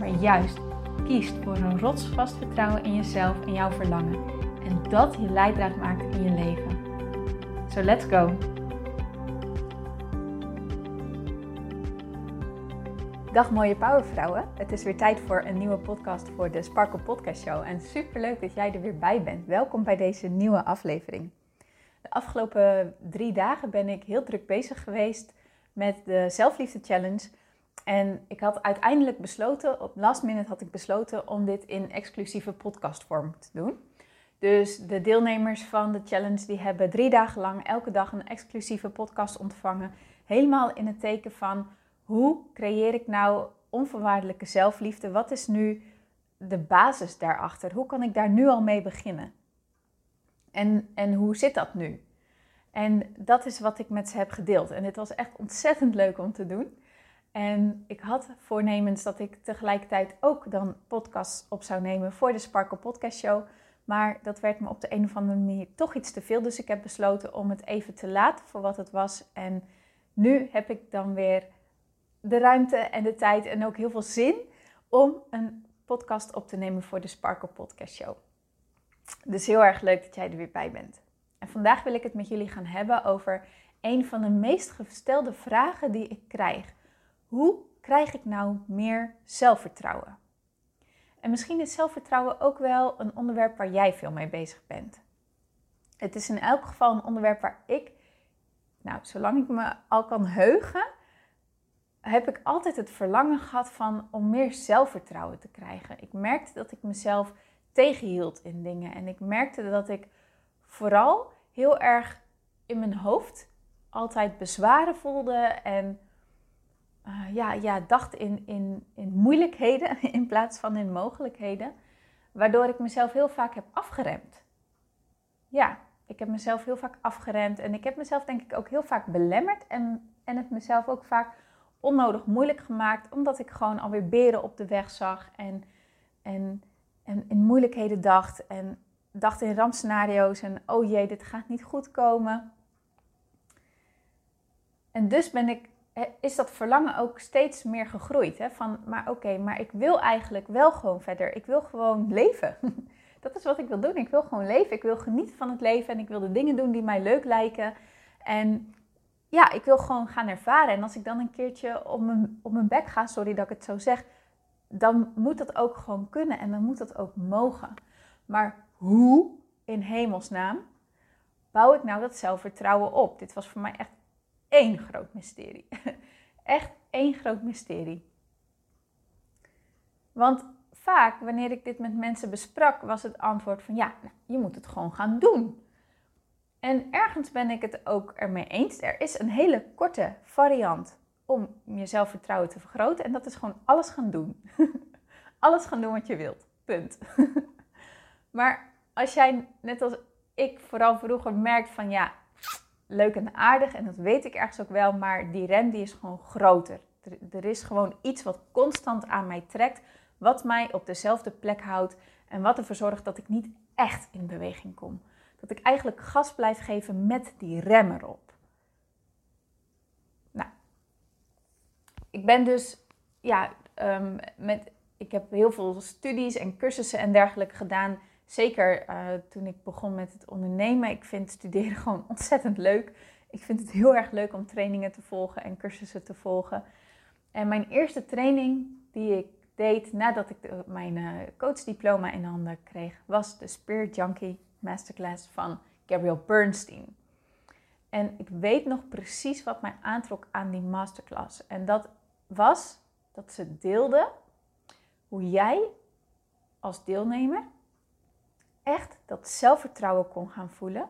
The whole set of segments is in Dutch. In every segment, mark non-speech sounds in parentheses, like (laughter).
maar juist kiest voor een rotsvast vertrouwen in jezelf en jouw verlangen. En dat je leidraad maakt in je leven. So let's go! Dag mooie powervrouwen. Het is weer tijd voor een nieuwe podcast voor de Sparkle Podcast Show. En super leuk dat jij er weer bij bent. Welkom bij deze nieuwe aflevering. De afgelopen drie dagen ben ik heel druk bezig geweest met de Zelfliefde Challenge en ik had uiteindelijk besloten, op last minute had ik besloten om dit in exclusieve podcastvorm te doen. Dus de deelnemers van de challenge die hebben drie dagen lang elke dag een exclusieve podcast ontvangen. Helemaal in het teken van hoe creëer ik nou onvoorwaardelijke zelfliefde? Wat is nu de basis daarachter? Hoe kan ik daar nu al mee beginnen? En, en hoe zit dat nu? En dat is wat ik met ze heb gedeeld. En het was echt ontzettend leuk om te doen. En ik had voornemens dat ik tegelijkertijd ook dan podcasts op zou nemen voor de Sparkle Podcast Show. Maar dat werd me op de een of andere manier toch iets te veel. Dus ik heb besloten om het even te laten voor wat het was. En nu heb ik dan weer de ruimte en de tijd en ook heel veel zin om een podcast op te nemen voor de Sparkle Podcast Show. Dus heel erg leuk dat jij er weer bij bent. En vandaag wil ik het met jullie gaan hebben over een van de meest gestelde vragen die ik krijg. Hoe krijg ik nou meer zelfvertrouwen? En misschien is zelfvertrouwen ook wel een onderwerp waar jij veel mee bezig bent. Het is in elk geval een onderwerp waar ik, nou, zolang ik me al kan heugen, heb ik altijd het verlangen gehad van om meer zelfvertrouwen te krijgen. Ik merkte dat ik mezelf tegenhield in dingen en ik merkte dat ik vooral heel erg in mijn hoofd altijd bezwaren voelde en uh, ja, ja, dacht in, in, in moeilijkheden (laughs) in plaats van in mogelijkheden. Waardoor ik mezelf heel vaak heb afgeremd. Ja, ik heb mezelf heel vaak afgeremd. En ik heb mezelf denk ik ook heel vaak belemmerd. En, en het mezelf ook vaak onnodig moeilijk gemaakt. Omdat ik gewoon alweer beren op de weg zag. En, en, en in moeilijkheden dacht. En dacht in rampscenario's. En oh jee, dit gaat niet goed komen. En dus ben ik is dat verlangen ook steeds meer gegroeid. Hè? Van, maar oké, maar ik wil eigenlijk wel gewoon verder. Ik wil gewoon leven. (laughs) dat is wat ik wil doen. Ik wil gewoon leven. Ik wil genieten van het leven en ik wil de dingen doen die mij leuk lijken. En ja, ik wil gewoon gaan ervaren. En als ik dan een keertje op mijn, op mijn bek ga, sorry dat ik het zo zeg, dan moet dat ook gewoon kunnen en dan moet dat ook mogen. Maar hoe in hemelsnaam bouw ik nou dat zelfvertrouwen op? Dit was voor mij echt één groot mysterie. (laughs) Echt één groot mysterie. Want vaak, wanneer ik dit met mensen besprak, was het antwoord van ja, nou, je moet het gewoon gaan doen. En ergens ben ik het ook ermee eens. Er is een hele korte variant om je zelfvertrouwen te vergroten. En dat is gewoon alles gaan doen. (laughs) alles gaan doen wat je wilt. Punt. (laughs) maar als jij, net als ik vooral vroeger, merkt van ja, leuk en aardig en dat weet ik ergens ook wel, maar die rem die is gewoon groter. Er, is gewoon iets wat constant aan mij trekt, wat mij op dezelfde plek houdt en wat ervoor zorgt dat ik niet echt in beweging kom. Dat ik eigenlijk gas blijf geven met die rem erop. Nou, ik ben dus, ja, um, met, ik heb heel veel studies en cursussen en dergelijke gedaan Zeker uh, toen ik begon met het ondernemen. Ik vind studeren (laughs) gewoon ontzettend leuk. Ik vind het heel erg leuk om trainingen te volgen en cursussen te volgen. En mijn eerste training die ik deed nadat ik mijn uh, coachdiploma in handen kreeg, was de Spirit Junkie Masterclass van Gabrielle Bernstein. En ik weet nog precies wat mij aantrok aan die masterclass. En dat was dat ze deelde hoe jij als deelnemer echt dat zelfvertrouwen kon gaan voelen.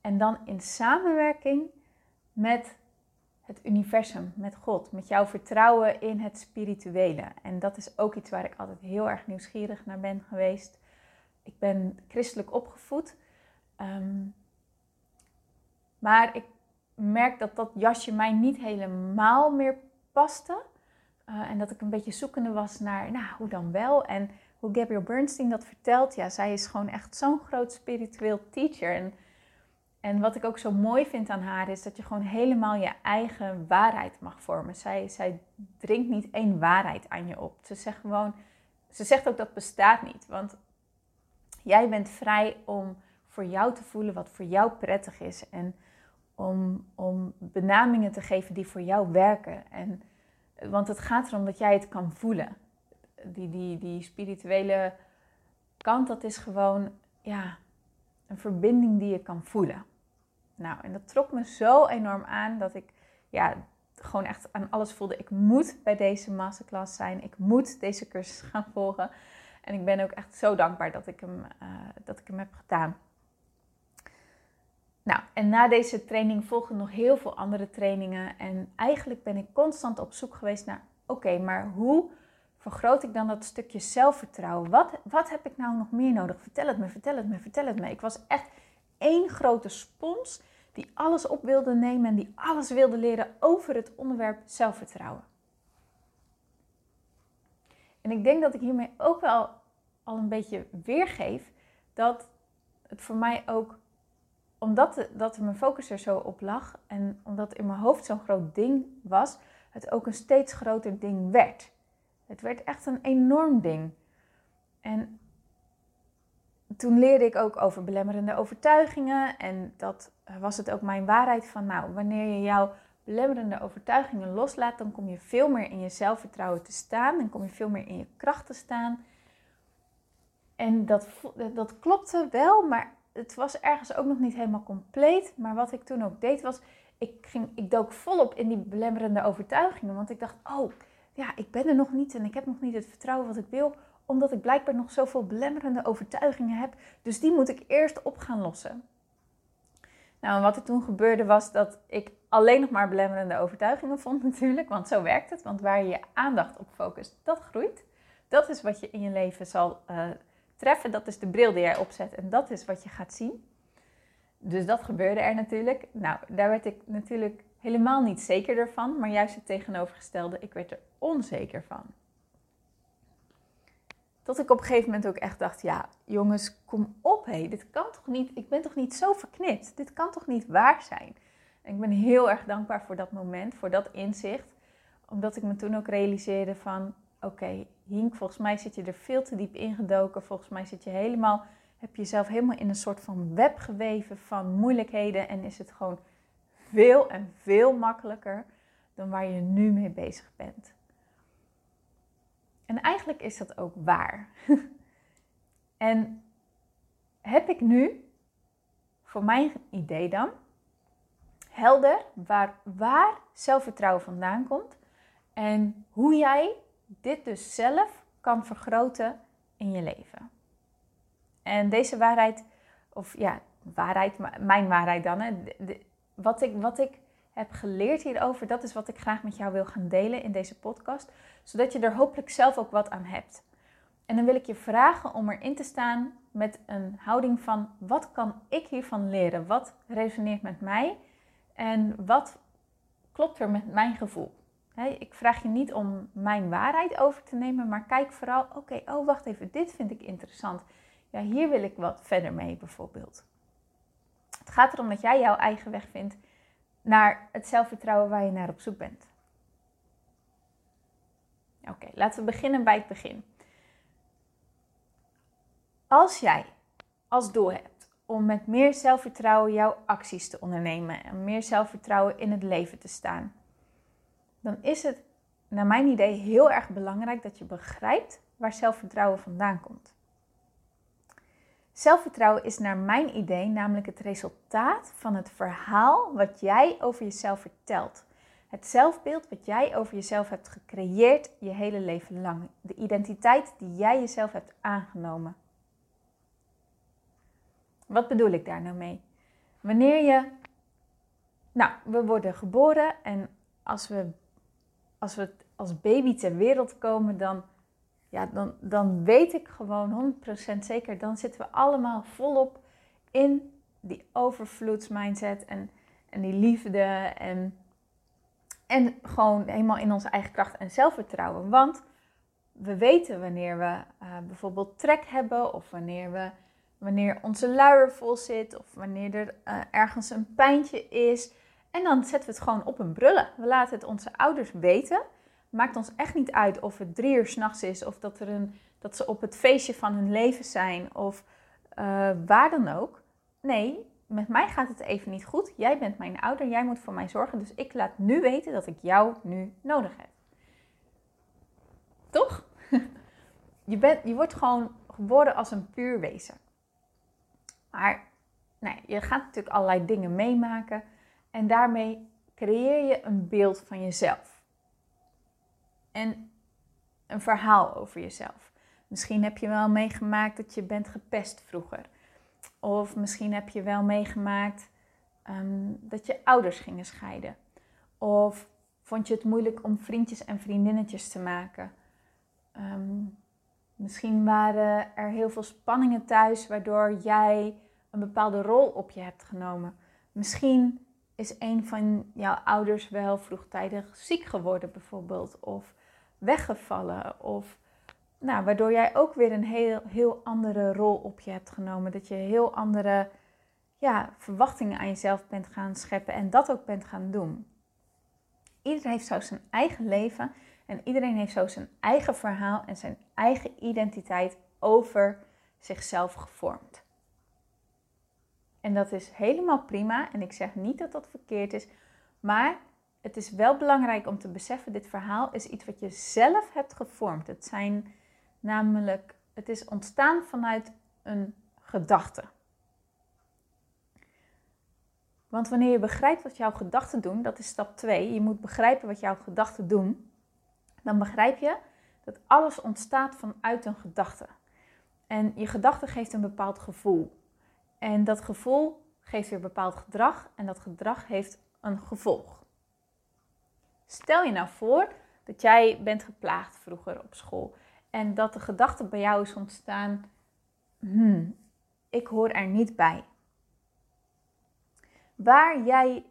En dan in samenwerking met het universum, met God, met jouw vertrouwen in het spirituele. En dat is ook iets waar ik altijd heel erg nieuwsgierig naar ben geweest. Ik ben christelijk opgevoed, ehm, maar ik merk dat dat jasje mij niet helemaal meer paste. Uh, en dat ik een beetje zoekende was naar, nou, hoe dan wel? En hoe Gabrielle Bernstein dat vertelt, ja, zij is gewoon echt zo'n groot spiritueel teacher. En en wat ik ook zo mooi vind aan haar is dat je gewoon helemaal je eigen waarheid mag vormen. Zij, zij dringt niet één waarheid aan je op. Ze zegt gewoon, ze zegt ook dat bestaat niet. Want jij bent vrij om voor jou te voelen wat voor jou prettig is. En om, om benamingen te geven die voor jou werken. En, want het gaat erom dat jij het kan voelen. Die, die, die spirituele kant, dat is gewoon ja, een verbinding die je kan voelen. Nou, en dat trok me zo enorm aan dat ik ja, gewoon echt aan alles voelde. Ik moet bij deze masterclass zijn. Ik moet deze cursus (laughs) gaan volgen. En ik ben ook echt zo dankbaar dat ik hem, uh, dat ik hem heb gedaan. Nou, en na deze training volgen nog heel veel andere trainingen. En eigenlijk ben ik constant op zoek geweest naar: oké, maar hoe vergroot ik dan dat stukje zelfvertrouwen? Wat, wat heb ik nou nog meer nodig? Vertel het me, vertel het me, vertel het me. Ik was echt één grote spons die alles op wilde nemen en die alles wilde leren over het onderwerp zelfvertrouwen. En ik denk dat ik hiermee ook wel al een beetje weergeef dat het voor mij ook, omdat dat mijn focus er zo op lag en omdat in mijn hoofd zo'n groot ding was, het ook een steeds groter ding werd. Het werd echt een enorm ding. En toen leerde ik ook over belemmerende overtuigingen. En dat was het ook mijn waarheid van, nou, wanneer je jouw belemmerende overtuigingen loslaat, dan kom je veel meer in je zelfvertrouwen te staan. Dan kom je veel meer in je kracht te staan. En dat, dat klopte wel, maar het was ergens ook nog niet helemaal compleet. Maar wat ik toen ook deed was, ik, ging, ik dook volop in die belemmerende overtuigingen. Want ik dacht, oh, ja, ik ben er nog niet en ik heb nog niet het vertrouwen wat ik wil omdat ik blijkbaar nog zoveel belemmerende overtuigingen heb. Dus die moet ik eerst op gaan lossen. Nou, en wat er toen gebeurde was dat ik alleen nog maar belemmerende overtuigingen vond natuurlijk. Want zo werkt het. Want waar je je aandacht op focust, dat groeit. Dat is wat je in je leven zal uh, treffen. Dat is de bril die jij opzet en dat is wat je gaat zien. Dus dat gebeurde er natuurlijk. Nou, daar werd ik natuurlijk helemaal niet zeker van. Maar juist het tegenovergestelde, ik werd er onzeker van. Dat ik op een gegeven moment ook echt dacht: ja, jongens, kom op, hé, dit kan toch niet? Ik ben toch niet zo verknipt? Dit kan toch niet waar zijn? En ik ben heel erg dankbaar voor dat moment, voor dat inzicht, omdat ik me toen ook realiseerde van: oké, Hink, volgens mij zit je er veel te diep ingedoken. Volgens mij zit je helemaal, heb je jezelf helemaal in een soort van web geweven van moeilijkheden en is het gewoon veel en veel makkelijker dan waar je nu mee bezig bent. En eigenlijk is dat ook waar. (laughs) en heb ik nu, voor mijn idee dan, helder waar, waar zelfvertrouwen vandaan komt en hoe jij dit dus zelf kan vergroten in je leven. En deze waarheid, of ja, waarheid, mijn waarheid dan, hè, wat, ik, wat ik heb geleerd hierover, dat is wat ik graag met jou wil gaan delen in deze podcast, zodat je er hopelijk zelf ook wat aan hebt. En dan wil ik je vragen om erin te staan met een houding van wat kan ik hiervan leren? Wat resoneert met mij? En wat klopt er met mijn gevoel? ik vraag je niet om mijn waarheid over te nemen, maar kijk vooral, oké, oh wacht even, dit vind ik interessant. Ja, hier wil ik wat verder mee bijvoorbeeld. Het gaat erom dat jij jouw eigen weg vindt naar het zelfvertrouwen waar je naar op zoek bent. Oké, laten we beginnen bij het begin. Als jij als doel hebt om met meer zelfvertrouwen jouw acties te ondernemen en meer zelfvertrouwen in het leven te staan, dan is het naar mijn idee heel erg belangrijk dat je begrijpt waar zelfvertrouwen vandaan komt. Zelfvertrouwen is naar mijn idee namelijk het resultaat van het verhaal wat jij over jezelf vertelt. Het zelfbeeld wat jij over jezelf hebt gecreëerd je hele leven lang. De identiteit die jij jezelf hebt aangenomen. Wat bedoel ik daar nou mee? Wanneer je. Nou, we worden geboren en als we, als we als baby ter wereld komen, dan, ja, dan, dan weet ik gewoon 100% zeker, dan zitten we allemaal volop in die overvloedsmindset en, en die liefde en, en gewoon helemaal in onze eigen kracht en zelfvertrouwen. Want we weten wanneer we uh, bijvoorbeeld trek hebben of wanneer, we, wanneer onze luier vol zit of wanneer er uh, ergens een pijntje is. En dan zetten we het gewoon op een brullen. We laten het onze ouders weten. Maakt ons echt niet uit of het drie uur s'nachts is of dat, er een, dat ze op het feestje van hun leven zijn of uh, waar dan ook. Nee, met mij gaat het even niet goed. Jij bent mijn ouder, jij moet voor mij zorgen. Dus ik laat nu weten dat ik jou nu nodig heb. Toch? (laughs) je, bent, je wordt gewoon geboren als een puur wezen. Maar nee, je gaat natuurlijk allerlei dingen meemaken. En daarmee creëer je een beeld van jezelf. En een verhaal over jezelf. Misschien heb je wel meegemaakt dat je bent gepest vroeger. Of misschien heb je wel meegemaakt ehm, dat je ouders gingen scheiden. Of vond je het moeilijk om vriendjes en vriendinnetjes te maken. Ehm, misschien waren er heel veel spanningen thuis waardoor jij een bepaalde rol op je hebt genomen. Misschien is een van jouw ouders wel vroegtijdig ziek geworden bijvoorbeeld. Of weggevallen. Of nou, waardoor jij ook weer een heel, heel andere rol op je hebt genomen. Dat je heel andere ja, verwachtingen aan jezelf bent gaan scheppen en dat ook bent gaan doen. Iedereen heeft zo zijn eigen leven en iedereen heeft zo zijn eigen verhaal en zijn eigen identiteit over zichzelf gevormd. En dat is helemaal prima en ik zeg niet dat dat verkeerd is, maar het is wel belangrijk om te beseffen, dit verhaal is iets wat je zelf hebt gevormd. Het zijn namelijk, het is ontstaan vanuit een gedachte. Want wanneer je begrijpt wat jouw gedachten doen, dat is stap 2. Je moet begrijpen wat jouw gedachten doen. Dan begrijp je dat alles ontstaat vanuit een gedachte. En je gedachte geeft een bepaald gevoel. En dat gevoel geeft weer bepaald gedrag. En dat gedrag heeft een gevolg. Stel je nou voor dat jij bent geplaagd vroeger op school en dat de gedachte bij jou is ontstaan: hmm, ik hoor er niet bij. Waar jij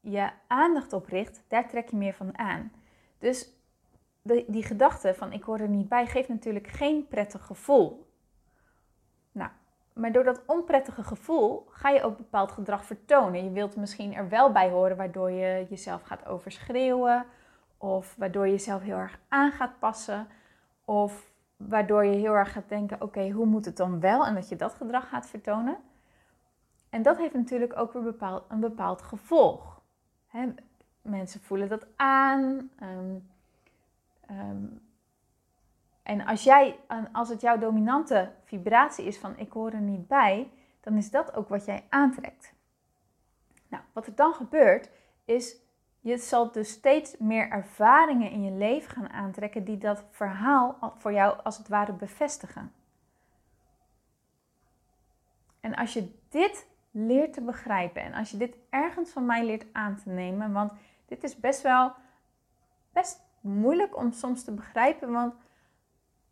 je aandacht op richt, daar trek je meer van aan. Dus die gedachte van ik hoor er niet bij geeft natuurlijk geen prettig gevoel. Maar door dat onprettige gevoel ga je ook bepaald gedrag vertonen. Je wilt misschien er wel bij horen, waardoor je jezelf gaat overschreeuwen. Of waardoor je jezelf heel erg aan gaat passen. Of waardoor je heel erg gaat denken: oké, hoe moet het dan wel? En dat je dat gedrag gaat vertonen. En dat heeft natuurlijk ook weer bepaald, een bepaald gevolg. mensen voelen dat aan. Ehm, en als, jij, als het jouw dominante vibratie is van ik hoor er niet bij, dan is dat ook wat jij aantrekt. Nou, wat er dan gebeurt is, je zal dus steeds meer ervaringen in je leven gaan aantrekken die dat verhaal voor jou als het ware bevestigen. En als je dit leert te begrijpen en als je dit ergens van mij leert aan te nemen, want dit is best wel best moeilijk om soms te begrijpen, want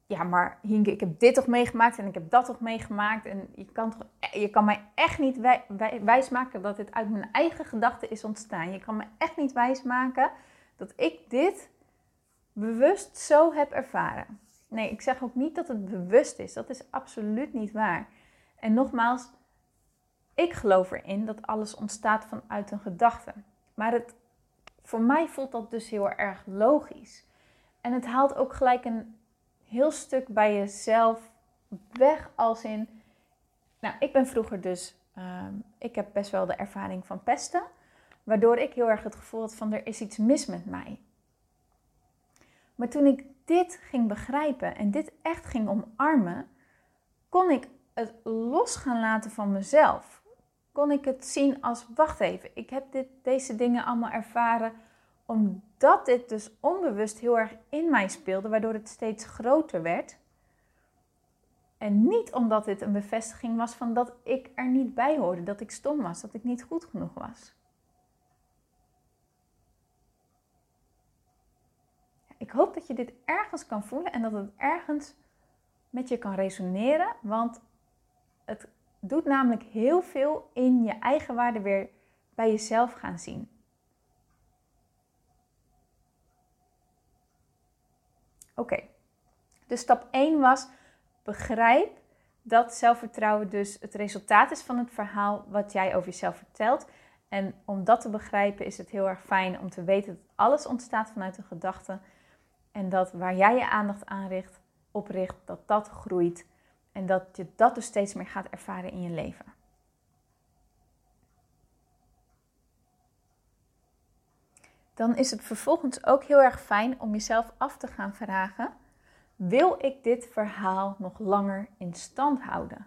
ja, maar Hinke, ik heb dit toch meegemaakt en ik heb dat toch meegemaakt. En je kan, toch, je kan mij echt niet wij, wij, wijsmaken dat dit uit mijn eigen gedachten is ontstaan. Je kan me echt niet wijsmaken dat ik dit bewust zo heb ervaren. Nee, ik zeg ook niet dat het bewust is. Dat is absoluut niet waar. En nogmaals, ik geloof erin dat alles ontstaat vanuit een gedachte. Maar het, voor mij voelt dat dus heel erg logisch. En het haalt ook gelijk een heel stuk bij jezelf weg als in... Nou, ik ben vroeger dus... Ehm, ik heb best wel de ervaring van pesten. Waardoor ik heel erg het gevoel had van er is iets mis met mij. Maar toen ik dit ging begrijpen en dit echt ging omarmen, kon ik het los gaan laten van mezelf. Kon ik het zien als, wacht even, ik heb dit, deze dingen allemaal ervaren omdat dit dus onbewust heel erg in mij speelde, waardoor het steeds groter werd. En niet omdat dit een bevestiging was van dat ik er niet bij hoorde, dat ik stom was, dat ik niet goed genoeg was. Ik hoop dat je dit ergens kan voelen en dat het ergens met je kan resoneren, want het doet namelijk heel veel in je eigen waarde weer bij jezelf gaan zien. Oké, dus stap 1 was begrijp dat zelfvertrouwen dus het resultaat is van het verhaal wat jij over jezelf vertelt. En om dat te begrijpen is het heel erg fijn om te weten dat alles ontstaat vanuit een gedachte. En dat waar jij je aandacht aan richt, opricht, dat dat groeit. En dat je dat dus steeds meer gaat ervaren in je leven. Dan is het vervolgens ook heel erg fijn om jezelf af te gaan vragen: wil ik dit verhaal nog langer in stand houden?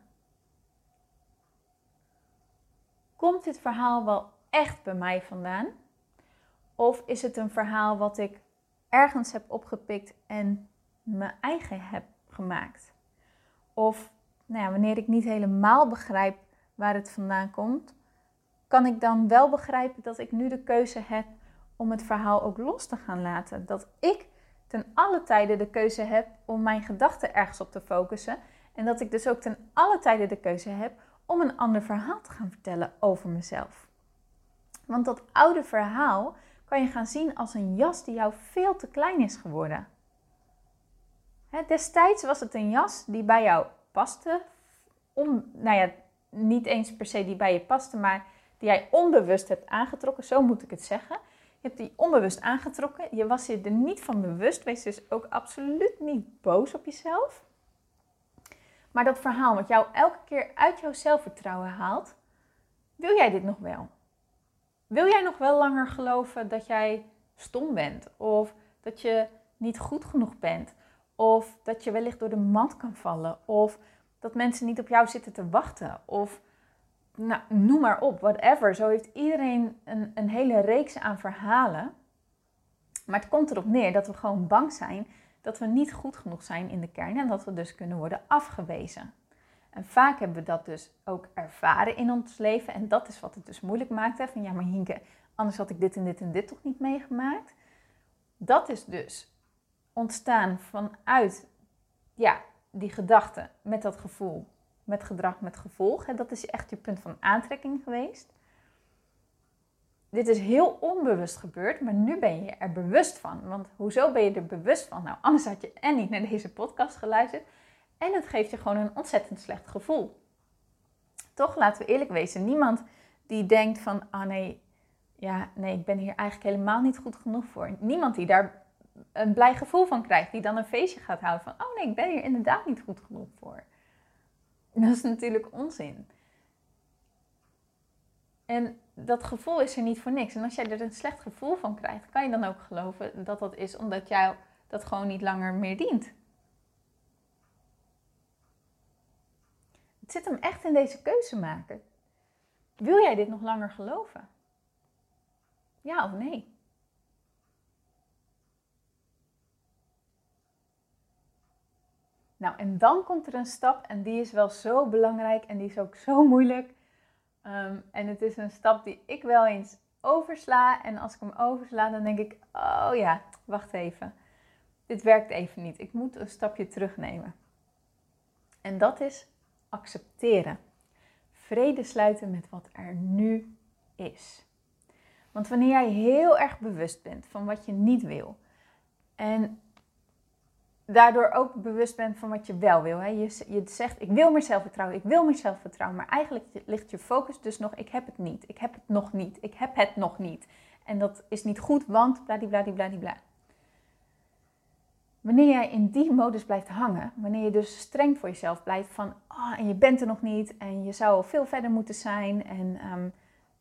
Komt dit verhaal wel echt bij mij vandaan? Of is het een verhaal wat ik ergens heb opgepikt en mijn eigen heb gemaakt? Of nou ja, wanneer ik niet helemaal begrijp waar het vandaan komt, kan ik dan wel begrijpen dat ik nu de keuze heb om het verhaal ook los te gaan laten. Dat ik ten alle tijde de keuze heb om mijn gedachten ergens op te focussen. En dat ik dus ook ten alle tijde de keuze heb om een ander verhaal te gaan vertellen over mezelf. Want dat oude verhaal kan je gaan zien als een jas die jou veel te klein is geworden. destijds was het een jas die bij jou paste. Om, nou ja, niet eens per se die bij je paste, maar die jij onbewust hebt aangetrokken. Zo moet ik het zeggen. Je hebt die onbewust aangetrokken. Je was je er niet van bewust. Wees dus ook absoluut niet boos op jezelf. Maar dat verhaal wat jou elke keer uit jouw zelfvertrouwen haalt, wil jij dit nog wel? Wil jij nog wel langer geloven dat jij stom bent? Of dat je niet goed genoeg bent? Of dat je wellicht door de mand kan vallen? Of dat mensen niet op jou zitten te wachten? Of nou, noem maar op, whatever. Zo heeft iedereen een, een hele reeks aan verhalen. Maar het komt erop neer dat we gewoon bang zijn dat we niet goed genoeg zijn in de kern en dat we dus kunnen worden afgewezen. En vaak hebben we dat dus ook ervaren in ons leven. En dat is wat het dus moeilijk maakt. Hè? Van ja, maar Hinke, anders had ik dit en dit en dit toch niet meegemaakt. Dat is dus ontstaan vanuit ja, die gedachte met dat gevoel met gedrag met gevolg. Dat is echt je punt van aantrekking geweest. Dit is heel onbewust gebeurd, maar nu ben je er bewust van. Want hoezo ben je er bewust van? Nou, anders had je en niet naar deze podcast geluisterd. En het geeft je gewoon een ontzettend slecht gevoel. Toch, laten we eerlijk wezen. Niemand die denkt van, ah oh nee, ja, nee, ik ben hier eigenlijk helemaal niet goed genoeg voor. Niemand die daar een blij gevoel van krijgt, die dan een feestje gaat houden van, oh nee, ik ben hier inderdaad niet goed genoeg voor. Dat is natuurlijk onzin. En dat gevoel is er niet voor niks. En als jij er een slecht gevoel van krijgt, kan je dan ook geloven dat dat is omdat jou dat gewoon niet langer meer dient. Het zit hem echt in deze keuze maken. Wil jij dit nog langer geloven? Ja of nee? Nou, en dan komt er een stap en die is wel zo belangrijk en die is ook zo moeilijk. Ehm, en het is een stap die ik wel eens oversla. En als ik hem oversla, dan denk ik: oh ja, wacht even. Dit werkt even niet. Ik moet een stapje terugnemen. En dat is accepteren. Vrede sluiten met wat er nu is. Want wanneer jij heel erg bewust bent van wat je niet wil en daardoor ook bewust bent van wat je wel wil. Hè. Je, je zegt, ik wil meer zelfvertrouwen, ik wil meer zelfvertrouwen. Maar eigenlijk ligt je focus dus nog, ik heb het niet. Ik heb het nog niet. Ik heb het nog niet. En dat is niet goed, want bladibladibladibla. Wanneer jij in die modus blijft hangen, wanneer je dus streng voor jezelf blijft van, oh, en je bent er nog niet en je zou al veel verder moeten zijn en ehm,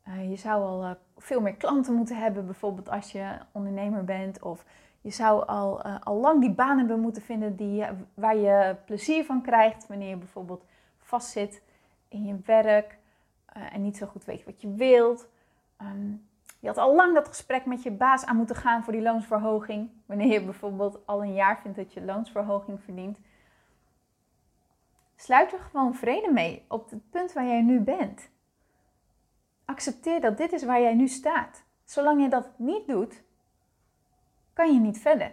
eh, je zou al uh, veel meer klanten moeten hebben, bijvoorbeeld als je ondernemer bent of je zou al, uh, al lang die banen hebben moeten vinden die, waar je plezier van krijgt. Wanneer je bijvoorbeeld vastzit in je werk uh, en niet zo goed weet wat je wilt. Um, je had al lang dat gesprek met je baas aan moeten gaan voor die loonsverhoging. Wanneer je bijvoorbeeld al een jaar vindt dat je loonsverhoging verdient. Sluit er gewoon vrede mee op het punt waar jij nu bent. Accepteer dat dit is waar jij nu staat. Zolang je dat niet doet, kan je niet verder.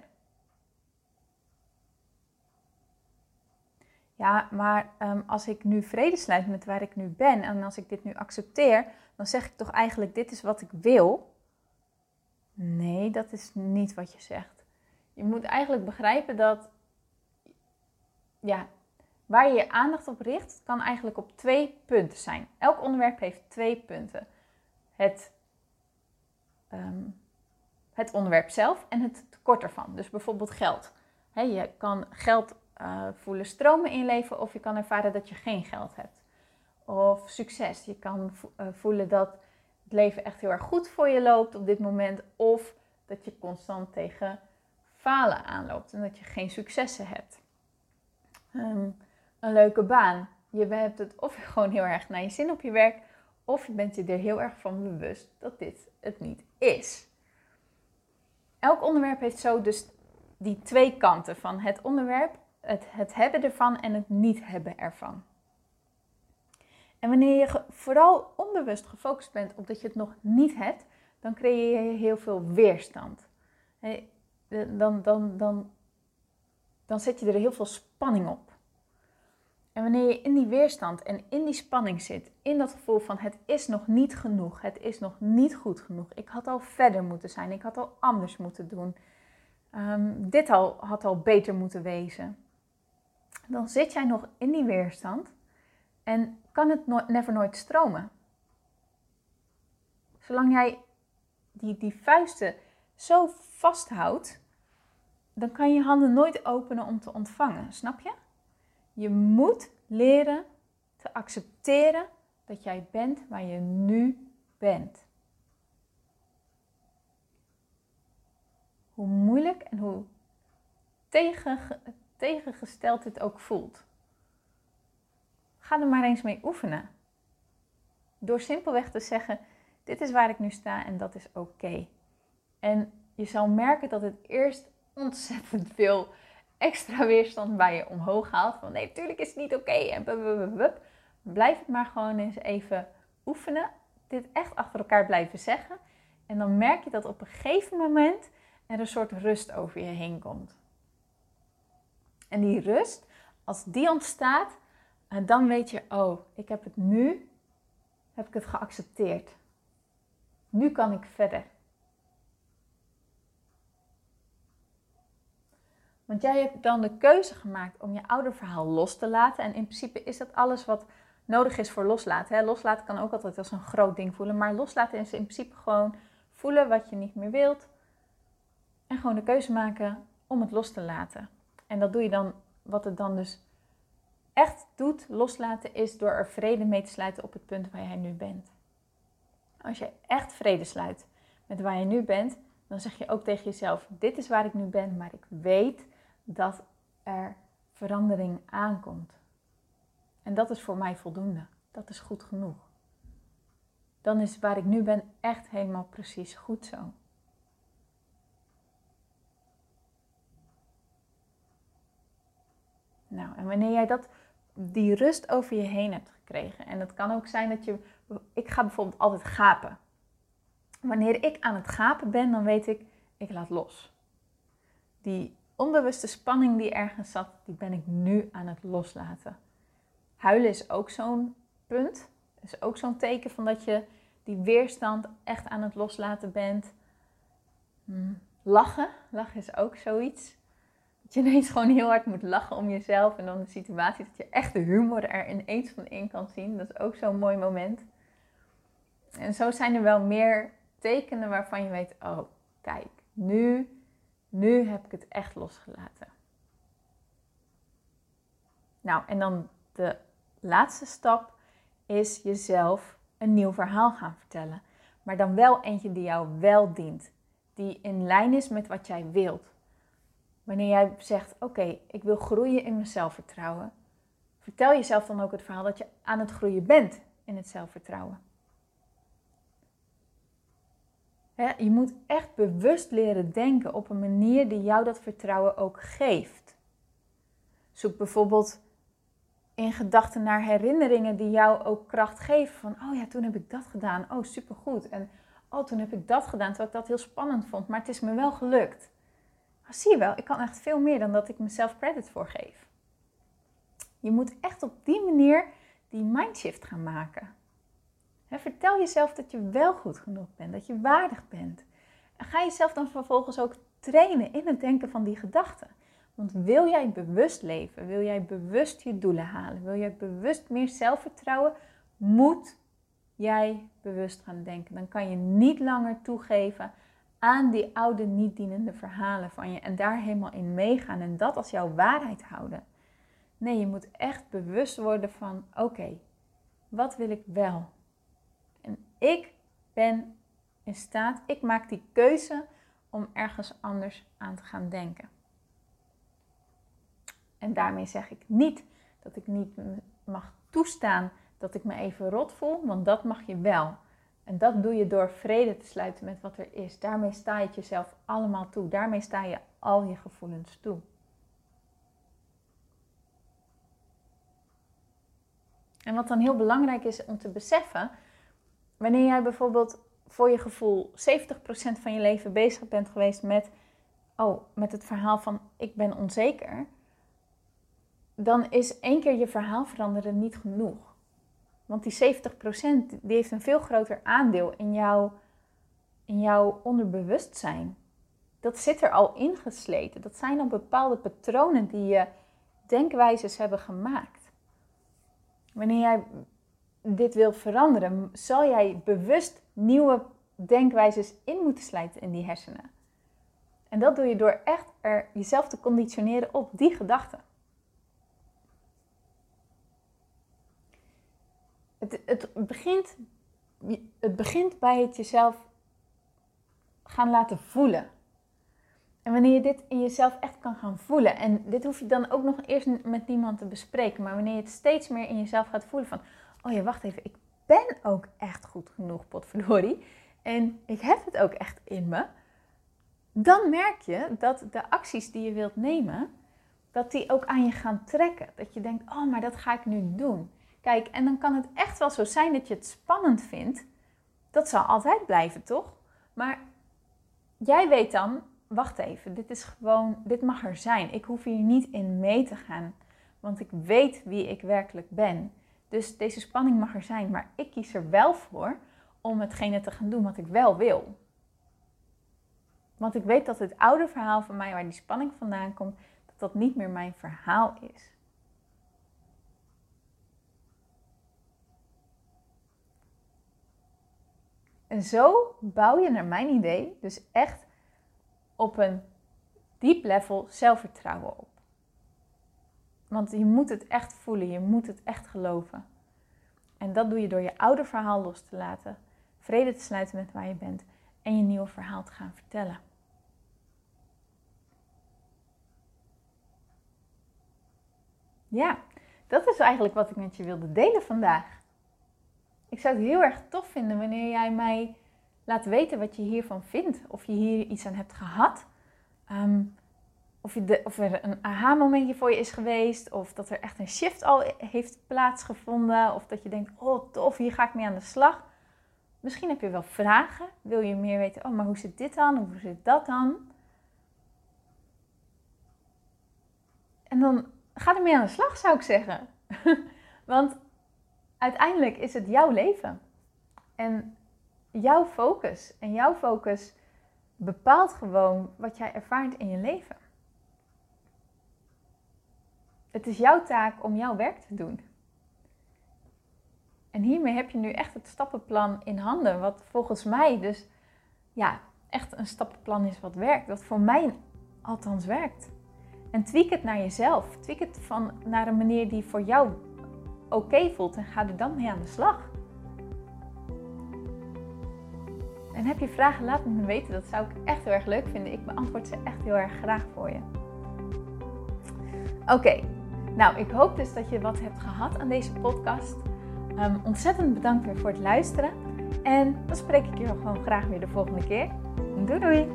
Ja, maar ehm, als ik nu vrede sluit met waar ik nu ben en als ik dit nu accepteer, dan zeg ik toch eigenlijk: dit is wat ik wil. Nee, dat is niet wat je zegt. Je moet eigenlijk begrijpen dat ja, waar je je aandacht op richt, kan eigenlijk op twee punten zijn. Elk onderwerp heeft twee punten. Het ehm, het onderwerp zelf en het tekort ervan. Dus bijvoorbeeld geld. je kan geld uh, voelen stromen in leven of je kan ervaren dat je geen geld hebt. Of succes. Je kan uh, voelen dat het leven echt heel erg goed voor je loopt op dit moment. Of dat je constant tegen falen aanloopt en dat je geen successen hebt. Ehm, een leuke baan. Je hebt het of (laughs) gewoon heel erg naar je zin op je werk, of je bent je er heel erg van bewust dat dit het niet is. Elk onderwerp heeft zo dus die twee kanten van het onderwerp, het, het hebben ervan en het niet hebben ervan. En wanneer je vooral onbewust gefocust bent op dat je het nog niet hebt, dan creëer je heel veel weerstand. Dan, dan, dan, dan zet je er heel veel spanning op. En wanneer je in die weerstand en in die spanning zit, in dat gevoel van het is nog niet genoeg, het is nog niet goed genoeg, ik had al verder moeten zijn, ik had al anders moeten doen, ehm, dit al, had al beter moeten wezen, dan zit jij nog in die weerstand en kan het no never nooit stromen. Zolang jij die, die vuisten zo vasthoudt, dan kan je handen nooit openen om te ontvangen, snap je? Je moet leren te accepteren dat jij bent waar je nu bent. Hoe moeilijk en hoe tegen, tegengesteld het ook voelt. Ga er maar eens mee oefenen. Door simpelweg te zeggen: Dit is waar ik nu sta en dat is oké. En je zal merken dat het eerst ontzettend veel extra weerstand bij je omhoog haalt. Van nee, natuurlijk is het niet oké. Blijf het maar gewoon eens even oefenen. Dit echt achter elkaar blijven zeggen. En dan merk je dat op een gegeven moment er een soort rust over je heen komt. En die rust, als die ontstaat, eh, dan weet je, oh, ik heb het nu, heb ik het geaccepteerd. Nu kan ik verder. Want jij hebt dan de keuze gemaakt om je ouderverhaal los te laten. En in principe is dat alles wat nodig is voor loslaten. Hè? Loslaten kan ook altijd als een groot ding voelen. Maar loslaten is in principe gewoon voelen wat je niet meer wilt. En gewoon de keuze maken om het los te laten. En dat doe je dan, wat het dan dus echt doet, loslaten, is door er vrede mee te sluiten op het punt waar jij nu bent. Als je echt vrede sluit met waar je nu bent, dan zeg je ook tegen jezelf: Dit is waar ik nu ben, maar ik weet dat er verandering aankomt. En dat is voor mij voldoende. Dat is goed genoeg. Dan is waar ik nu ben echt helemaal precies goed zo. Nou, en wanneer jij dat, die rust over je heen hebt gekregen, en het kan ook zijn dat je, ik ga bijvoorbeeld altijd gapen. Wanneer ik aan het gapen ben, dan weet ik, ik laat los. Die onbewuste spanning die ergens zat, die ben ik nu aan het loslaten. Huilen is ook zo'n punt. Is ook zo'n teken van dat je die weerstand echt aan het loslaten bent. Hmm. Lachen. Lachen is ook zoiets. Dat je ineens gewoon heel hard moet lachen om jezelf. En dan de situatie dat je echt de humor er ineens van in kan zien. Dat is ook zo'n mooi moment. En zo zijn er wel meer tekenen waarvan je weet, oh, kijk, nu nu heb ik het echt losgelaten. Nou, en dan de laatste stap is jezelf een nieuw verhaal gaan vertellen. Maar dan wel eentje die jou wel dient. Die in lijn is met wat jij wilt. Wanneer jij zegt: Oké, ik wil groeien in mijn zelfvertrouwen. Vertel jezelf dan ook het verhaal dat je aan het groeien bent in het zelfvertrouwen je moet echt bewust leren denken op een manier die jou dat vertrouwen ook geeft. Zoek bijvoorbeeld in gedachten naar herinneringen die jou ook kracht geven. Van, oh ja, toen heb ik dat gedaan. Oh, supergoed. En oh, toen heb ik dat gedaan, terwijl ik dat heel spannend vond. Maar het is me wel gelukt. zie je wel, ik kan echt veel meer dan dat ik mezelf credit voor geef. Je moet echt op die manier die mindshift gaan maken. Vertel jezelf dat je wel goed genoeg bent, dat je waardig bent. En ga jezelf dan vervolgens ook trainen in het denken van die gedachten. Want wil jij bewust leven, wil jij bewust je doelen halen, wil jij bewust meer zelfvertrouwen, moet jij bewust gaan denken. Dan kan je niet langer toegeven aan die oude niet dienende verhalen van je en daar helemaal in meegaan en dat als jouw waarheid houden. Nee, je moet echt bewust worden van oké, wat wil ik wel? Ik ben in staat, ik maak die keuze om ergens anders aan te gaan denken. En daarmee zeg ik niet dat ik niet mag toestaan dat ik me even rot voel, want dat mag je wel. En dat doe je door vrede te sluiten met wat er is. Daarmee sta je het jezelf allemaal toe. Daarmee sta je al je gevoelens toe. En wat dan heel belangrijk is om te beseffen, wanneer jij bijvoorbeeld voor je gevoel 70% van je leven bezig bent geweest met, oh, met het verhaal van ik ben onzeker, dan is één keer je verhaal veranderen niet genoeg. Want die 70% die heeft een veel groter aandeel in, jou, in jouw onderbewustzijn. Dat zit er al ingesleten. Dat zijn al bepaalde patronen die je denkwijzes hebben gemaakt. Wanneer jij dit wilt veranderen, zal jij bewust nieuwe denkwijzes in moeten slijten in die hersenen. En dat doe je door echt er jezelf te conditioneren op die gedachten. Het, het, begint, het begint bij het jezelf gaan laten voelen. En wanneer je dit in jezelf echt kan gaan voelen, en dit hoef je dan ook nog eerst met niemand te bespreken, maar wanneer je het steeds meer in jezelf gaat voelen van, oh ja, wacht even, ik ben ook echt goed genoeg, potverdorie, en ik heb het ook echt in me, dan merk je dat de acties die je wilt nemen, dat die ook aan je gaan trekken. Dat je denkt, oh, maar dat ga ik nu doen. Kijk, en dan kan het echt wel zo zijn dat je het spannend vindt. Dat zal altijd blijven, toch? Maar jij weet dan, wacht even, dit is gewoon, dit mag er zijn. Ik hoef hier niet in mee te gaan, want ik weet wie ik werkelijk ben. Dus deze spanning mag er zijn, maar ik kies er wel voor om hetgene te gaan doen wat ik wel wil. Want ik weet dat het oude verhaal van mij, waar die spanning vandaan komt, dat dat niet meer mijn verhaal is. En zo bouw je naar mijn idee dus echt op een diep level zelfvertrouwen op. Want je moet het echt voelen, je moet het echt geloven. En dat doe je door je oude verhaal los te laten, vrede te sluiten met waar je bent en je nieuwe verhaal te gaan vertellen. Ja, dat is eigenlijk wat ik met je wilde delen vandaag. Ik zou het heel erg tof vinden wanneer jij mij laat weten wat je hiervan vindt. Of je hier iets aan hebt gehad. Ehm, of, je of er een aha-momentje voor je is geweest. Of dat er echt een shift al heeft plaatsgevonden. Of dat je denkt, oh tof, hier ga ik mee aan de slag. Misschien heb je wel vragen. Wil je meer weten, oh maar hoe zit dit dan? Hoe zit dat dan? En dan ga ermee aan de slag, zou ik zeggen. (laughs) Want uiteindelijk is het jouw leven. En jouw focus. En jouw focus bepaalt gewoon wat jij ervaart in je leven. Het is jouw taak om jouw werk te doen. En hiermee heb je nu echt het stappenplan in handen, wat volgens mij dus ja, echt een stappenplan is wat werkt, wat voor mij althans werkt. En tweak het naar jezelf. Tweak het van, naar een manier die voor jou oké voelt en ga er dan mee aan de slag. En heb je vragen, laat het me weten. Dat zou ik echt heel erg leuk vinden. Ik beantwoord ze echt heel erg graag voor je. Oké, nou ik hoop dus dat je wat hebt gehad aan deze podcast. Um, ontzettend bedankt weer voor het luisteren. En dan spreek ik je gewoon graag weer de volgende keer. Doei doei!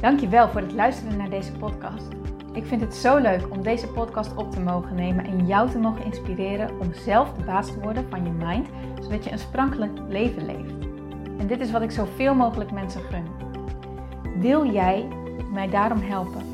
Dankjewel voor het luisteren naar deze podcast. Ik vind het zo leuk om deze podcast op te mogen nemen en jou te mogen inspireren om zelf de baas te worden van je mind, zodat je een sprankelijk leven leeft. En dit is wat ik zoveel mogelijk mensen gun. Wil jij mij daarom helpen